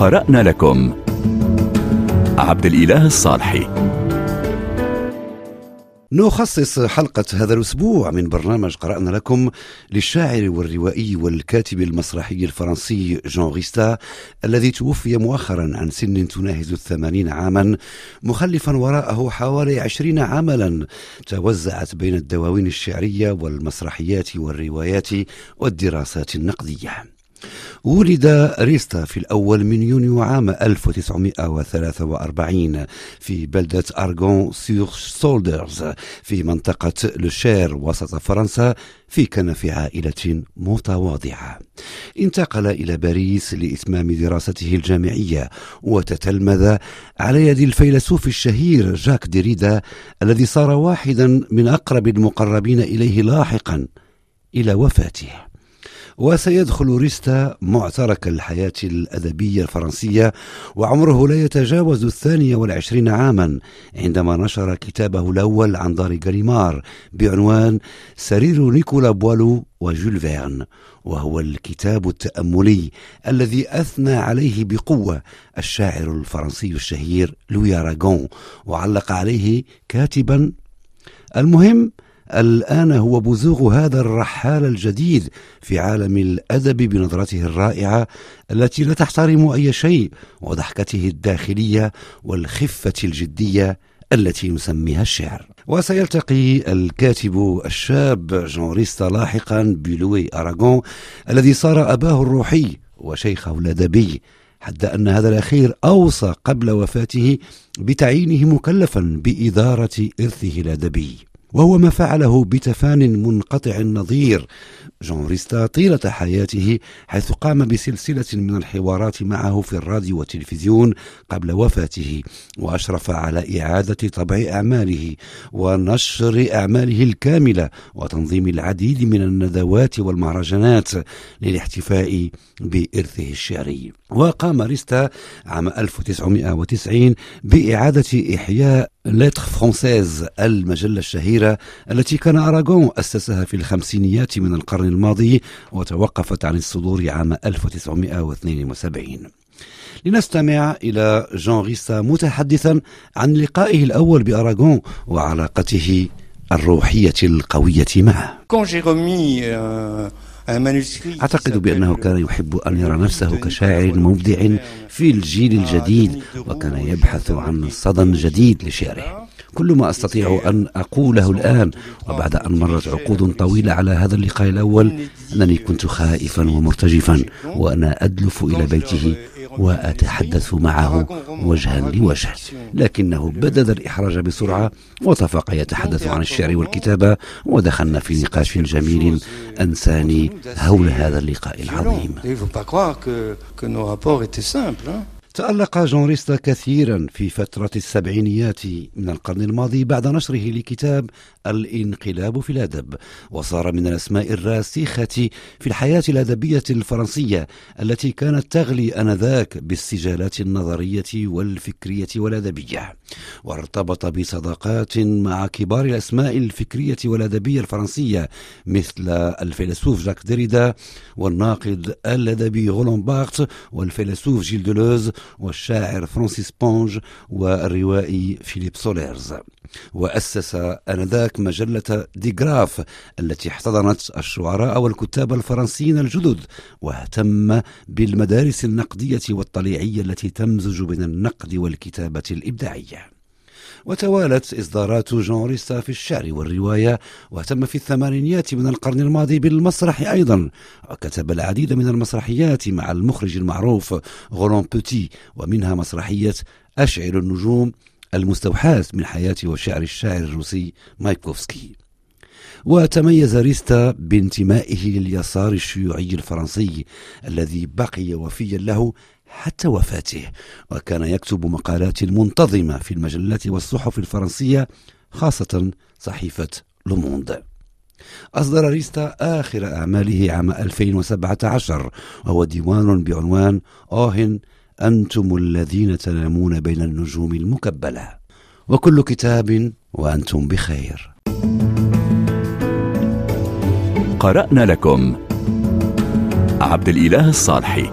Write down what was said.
قرأنا لكم. عبد الإله الصالحي. نخصص حلقة هذا الأسبوع من برنامج قرأنا لكم للشاعر والروائي والكاتب المسرحي الفرنسي جون غيستا الذي توفي مؤخرا عن سن تناهز الثمانين عاما مخلفا وراءه حوالي عشرين عملا توزعت بين الدواوين الشعرية والمسرحيات والروايات والدراسات النقدية. ولد ريستا في الأول من يونيو عام 1943 في بلدة أرجون سور سولدر في منطقة لوشير وسط فرنسا في كنف عائلة متواضعة. انتقل إلى باريس لإتمام دراسته الجامعية وتتلمذ على يد الفيلسوف الشهير جاك ديريدا الذي صار واحدا من أقرب المقربين إليه لاحقا إلى وفاته. وسيدخل ريستا معترك الحياة الأدبية الفرنسية وعمره لا يتجاوز الثانية والعشرين عاما عندما نشر كتابه الأول عن دار غاليمار بعنوان سرير نيكولا بوالو وجول فيرن وهو الكتاب التأملي الذي أثنى عليه بقوة الشاعر الفرنسي الشهير لوي أراغون وعلق عليه كاتبا. المهم الآن هو بزوغ هذا الرحال الجديد في عالم الأدب بنظرته الرائعة التي لا تحترم أي شيء وضحكته الداخلية والخفة الجدية التي نسميها الشعر. وسيلتقي الكاتب الشاب جون ريستا لاحقا بلوي أراغون الذي صار أباه الروحي وشيخه الأدبي حتى أن هذا الأخير أوصى قبل وفاته بتعيينه مكلفا بإدارة إرثه الأدبي. وهو ما فعله بتفان منقطع النظير. جون ريستا طيلة حياته حيث قام بسلسلة من الحوارات معه في الراديو والتلفزيون قبل وفاته وأشرف على إعادة طبع أعماله ونشر أعماله الكاملة وتنظيم العديد من الندوات والمهرجانات للاحتفاء بإرثه الشعري. وقام ريستا عام 1990 بإعادة إحياء Lettres Françaises المجلة الشهيرة التي كان أراغون أسسها في الخمسينيات من القرن الماضي وتوقفت عن الصدور عام 1972 لنستمع إلى جون ريستا متحدثا عن لقائه الأول بأراغون وعلاقته الروحية القوية معه. أعتقد بأنه كان يحب أن يرى نفسه كشاعر مبدع في الجيل الجديد وكان يبحث عن صدى جديد لشعره. كل ما أستطيع أن أقوله الآن وبعد أن مرت عقود طويلة على هذا اللقاء الأول أنني كنت خائفا ومرتجفا وأنا أدلف إلى بيته وأتحدث معه وجها لوجه. لكنه بدد الإحراج بسرعة وطفق يتحدث عن الشعر والكتابة ودخلنا في نقاش جميل أنساني هول هذا اللقاء العظيم. تألق جون ريستا كثيرا في فترة السبعينيات من القرن الماضي بعد نشره لكتاب الانقلاب في الأدب وصار من الأسماء الراسخة في الحياة الأدبية الفرنسية التي كانت تغلي آنذاك بالسجالات النظرية والفكرية والأدبية. وارتبط بصداقات مع كبار الأسماء الفكرية والأدبية الفرنسية مثل الفيلسوف جاك ديريدا والناقد الأدبي رولان بارت والفيلسوف جيل دولوز والشاعر فرانسيس بونج والروائي فيليب سوليرز. وأسس آنذاك مجلة Digraphe التي احتضنت الشعراء والكتاب الفرنسيين الجدد واهتم بالمدارس النقدية والطليعية التي تمزج بين النقد والكتابة الإبداعية. وتوالت إصدارات جون ريستا في الشعر والرواية واهتم في الثمانينيات من القرن الماضي بالمسرح أيضا وكتب العديد من المسرحيات مع المخرج المعروف رولان بوتي ومنها مسرحية أشعل النجوم المستوحاة من حياة وشعر الشاعر الروسي ماياكوفسكي. وتميز ريستا بانتمائه لليسار الشيوعي الفرنسي الذي بقي وفيا له حتى وفاته وكان يكتب مقالات منتظمة في المجلات والصحف الفرنسية خاصة صحيفة لوموند أصدر ريستا آخر أعماله عام 2017 وهو ديوان بعنوان أوهن أنتم الذين تنامون بين النجوم المكبلة. وكل كتاب وأنتم بخير. قرأنا لكم. عبد الإله الصالحي.